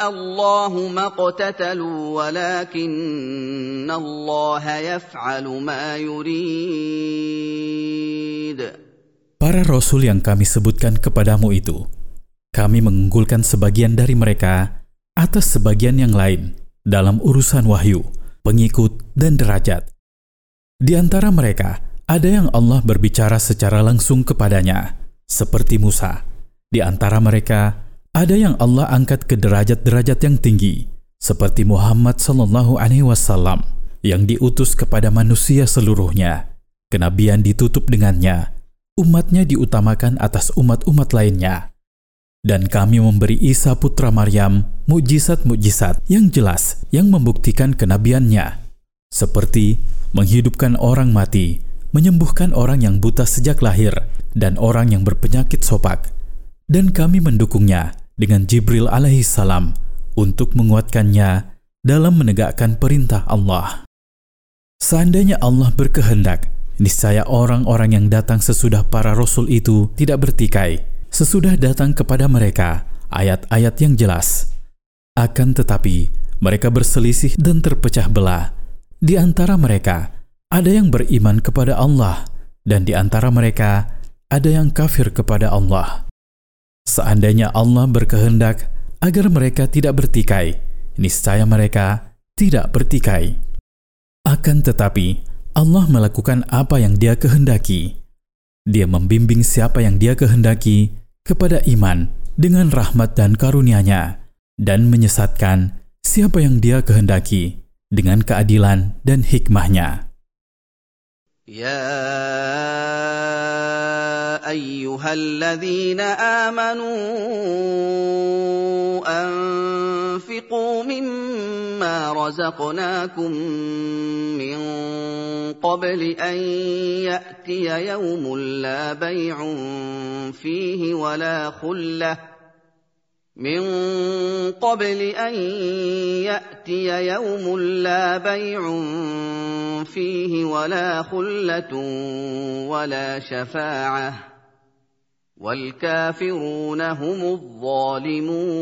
الله ما اقتتلوا ولكن الله يفعل ما يريد Para rasul yang kami sebutkan kepadamu itu, kami mengunggulkan sebagian dari mereka atas sebagian yang lain dalam urusan wahyu, pengikut, dan derajat. Di antara mereka, ada yang Allah berbicara secara langsung kepadanya, seperti Musa di antara mereka, ada yang Allah angkat ke derajat-derajat yang tinggi, seperti Muhammad Sallallahu Alaihi Wasallam yang diutus kepada manusia seluruhnya. Kenabian ditutup dengannya, umatnya diutamakan atas umat-umat lainnya. Dan kami memberi Isa putra Maryam mujizat-mujizat yang jelas yang membuktikan kenabiannya, seperti menghidupkan orang mati, menyembuhkan orang yang buta sejak lahir, dan orang yang berpenyakit sopak, dan kami mendukungnya dengan Jibril alaihi salam untuk menguatkannya dalam menegakkan perintah Allah. Seandainya Allah berkehendak, niscaya orang-orang yang datang sesudah para rasul itu tidak bertikai, sesudah datang kepada mereka ayat-ayat yang jelas. Akan tetapi, mereka berselisih dan terpecah belah. Di antara mereka, ada yang beriman kepada Allah, dan di antara mereka, ada yang kafir kepada Allah. Seandainya Allah berkehendak agar mereka tidak bertikai, niscaya mereka tidak bertikai. Akan tetapi, Allah melakukan apa yang Dia kehendaki. Dia membimbing siapa yang Dia kehendaki kepada iman dengan rahmat dan karunia-Nya dan menyesatkan siapa yang Dia kehendaki dengan keadilan dan hikmahnya. Ya أيها الذين آمنوا أنفقوا مما رزقناكم من قبل أن يأتي يوم لا بيع فيه ولا خلة من قبل أن يأتي يوم لا بيع فيه ولا خلة ولا شفاعة والكافرون هم الظالمون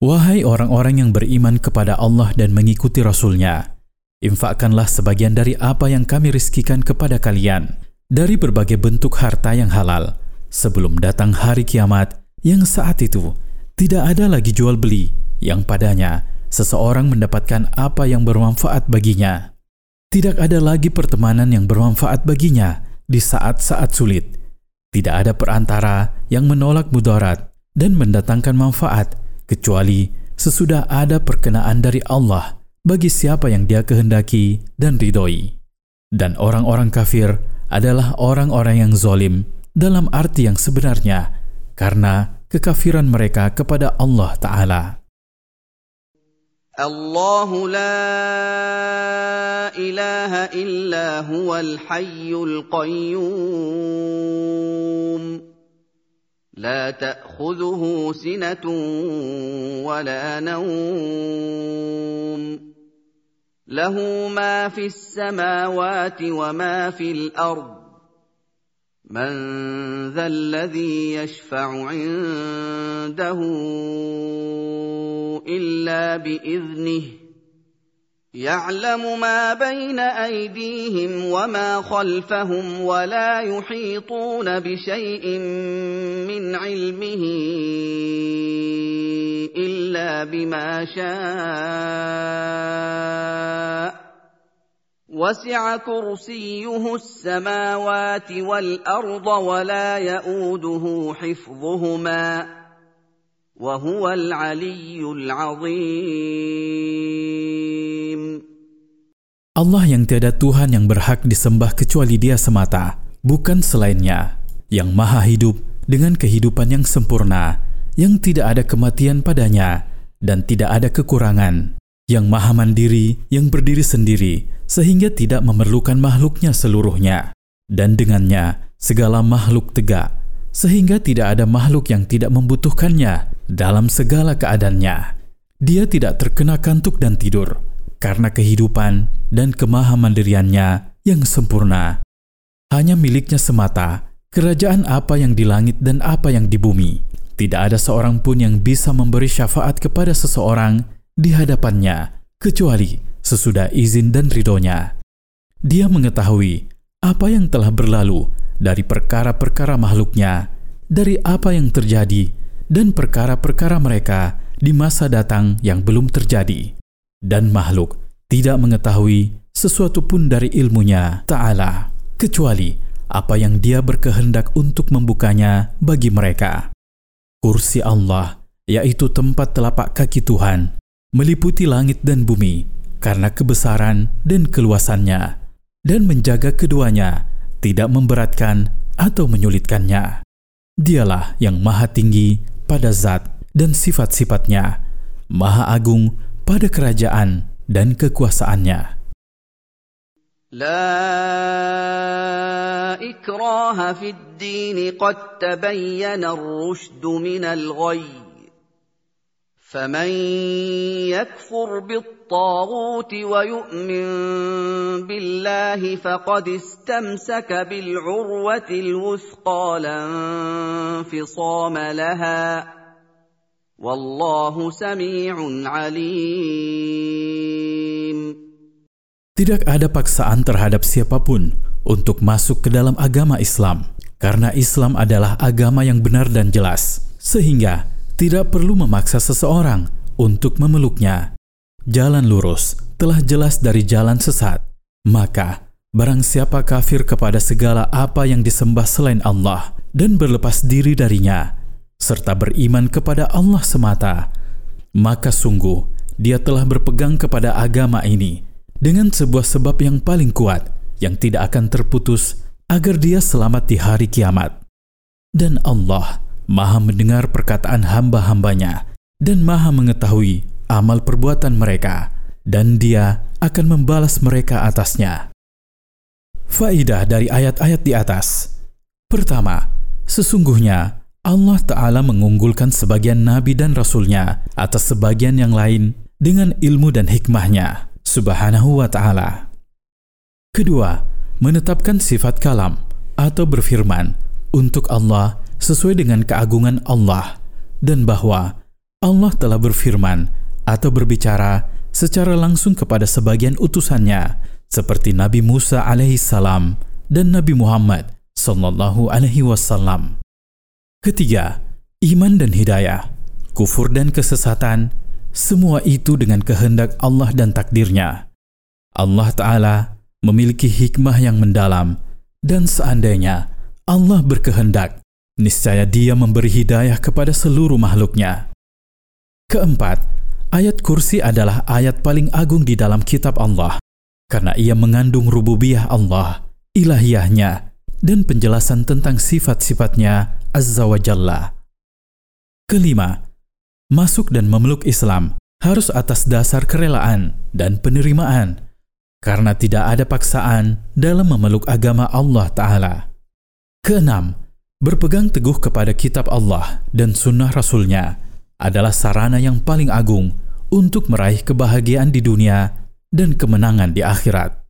Wahai orang-orang yang beriman kepada Allah dan mengikuti Rasul-Nya, infakkanlah sebagian dari apa yang kami rizkikan kepada kalian dari berbagai bentuk harta yang halal sebelum datang hari kiamat yang saat itu tidak ada lagi jual beli yang padanya seseorang mendapatkan apa yang bermanfaat baginya. Tidak ada lagi pertemanan yang bermanfaat baginya di saat-saat sulit. Tidak ada perantara yang menolak mudarat dan mendatangkan manfaat kecuali sesudah ada perkenaan dari Allah bagi siapa yang dia kehendaki dan ridhoi. Dan orang-orang kafir adalah orang-orang yang zolim dalam arti yang sebenarnya karena kekafiran mereka kepada Allah Ta'ala. الله لا إله إلا هو الحي القيوم. لا تأخذه سنة ولا نوم. له ما في السماوات وما في الأرض. من ذا الذي يشفع عنده إلا بإذنه. يعلم ما بين أيديهم وما خلفهم ولا يحيطون بشيء من علمه إلا بما شاء. وسع كرسيه السماوات والأرض ولا يئوده حفظهما. وهو العلي العظيم Allah yang tiada Tuhan yang berhak disembah kecuali Dia semata, bukan selainnya, yang maha hidup dengan kehidupan yang sempurna, yang tidak ada kematian padanya, dan tidak ada kekurangan, yang maha mandiri, yang berdiri sendiri, sehingga tidak memerlukan makhluknya seluruhnya, dan dengannya segala makhluk tegak, sehingga tidak ada makhluk yang tidak membutuhkannya dalam segala keadaannya. Dia tidak terkena kantuk dan tidur, karena kehidupan dan kemahamandiriannya yang sempurna. Hanya miliknya semata, kerajaan apa yang di langit dan apa yang di bumi. Tidak ada seorang pun yang bisa memberi syafaat kepada seseorang di hadapannya, kecuali sesudah izin dan ridhonya. Dia mengetahui apa yang telah berlalu dari perkara-perkara makhluknya, dari apa yang terjadi, dan perkara-perkara mereka di masa datang yang belum terjadi dan makhluk tidak mengetahui sesuatu pun dari ilmunya Ta'ala, kecuali apa yang dia berkehendak untuk membukanya bagi mereka. Kursi Allah, yaitu tempat telapak kaki Tuhan, meliputi langit dan bumi karena kebesaran dan keluasannya, dan menjaga keduanya tidak memberatkan atau menyulitkannya. Dialah yang maha tinggi pada zat dan sifat-sifatnya, maha agung pada kerajaan dan kekuasaannya. لا إكراه في الدين قد تبين الرشد من الغي فمن يكفر بالطاغوت ويؤمن بالله فقد استمسك بالعروة الوثقى لا انفصام لها Wallahu sami'un alim. Tidak ada paksaan terhadap siapapun untuk masuk ke dalam agama Islam, karena Islam adalah agama yang benar dan jelas, sehingga tidak perlu memaksa seseorang untuk memeluknya. Jalan lurus telah jelas dari jalan sesat, maka barang siapa kafir kepada segala apa yang disembah selain Allah dan berlepas diri darinya, serta beriman kepada Allah semata, maka sungguh dia telah berpegang kepada agama ini dengan sebuah sebab yang paling kuat yang tidak akan terputus agar dia selamat di hari kiamat. Dan Allah maha mendengar perkataan hamba-hambanya dan maha mengetahui amal perbuatan mereka dan dia akan membalas mereka atasnya. Faidah dari ayat-ayat di atas. Pertama, sesungguhnya Allah Ta'ala mengunggulkan sebagian nabi dan rasulnya atas sebagian yang lain dengan ilmu dan hikmahnya, subhanahu wa ta'ala. Kedua, menetapkan sifat kalam atau berfirman untuk Allah sesuai dengan keagungan Allah dan bahwa Allah telah berfirman atau berbicara secara langsung kepada sebagian utusannya seperti Nabi Musa alaihissalam dan Nabi Muhammad sallallahu alaihi wasallam. Ketiga, iman dan hidayah, kufur dan kesesatan, semua itu dengan kehendak Allah dan takdirnya. Allah Ta'ala memiliki hikmah yang mendalam dan seandainya Allah berkehendak, niscaya dia memberi hidayah kepada seluruh makhluknya. Keempat, ayat kursi adalah ayat paling agung di dalam kitab Allah karena ia mengandung rububiyah Allah, ilahiyahnya, dan penjelasan tentang sifat-sifatnya Azza wa Jalla. Kelima, masuk dan memeluk Islam harus atas dasar kerelaan dan penerimaan, karena tidak ada paksaan dalam memeluk agama Allah Ta'ala. Keenam, berpegang teguh kepada kitab Allah dan sunnah Rasulnya adalah sarana yang paling agung untuk meraih kebahagiaan di dunia dan kemenangan di akhirat.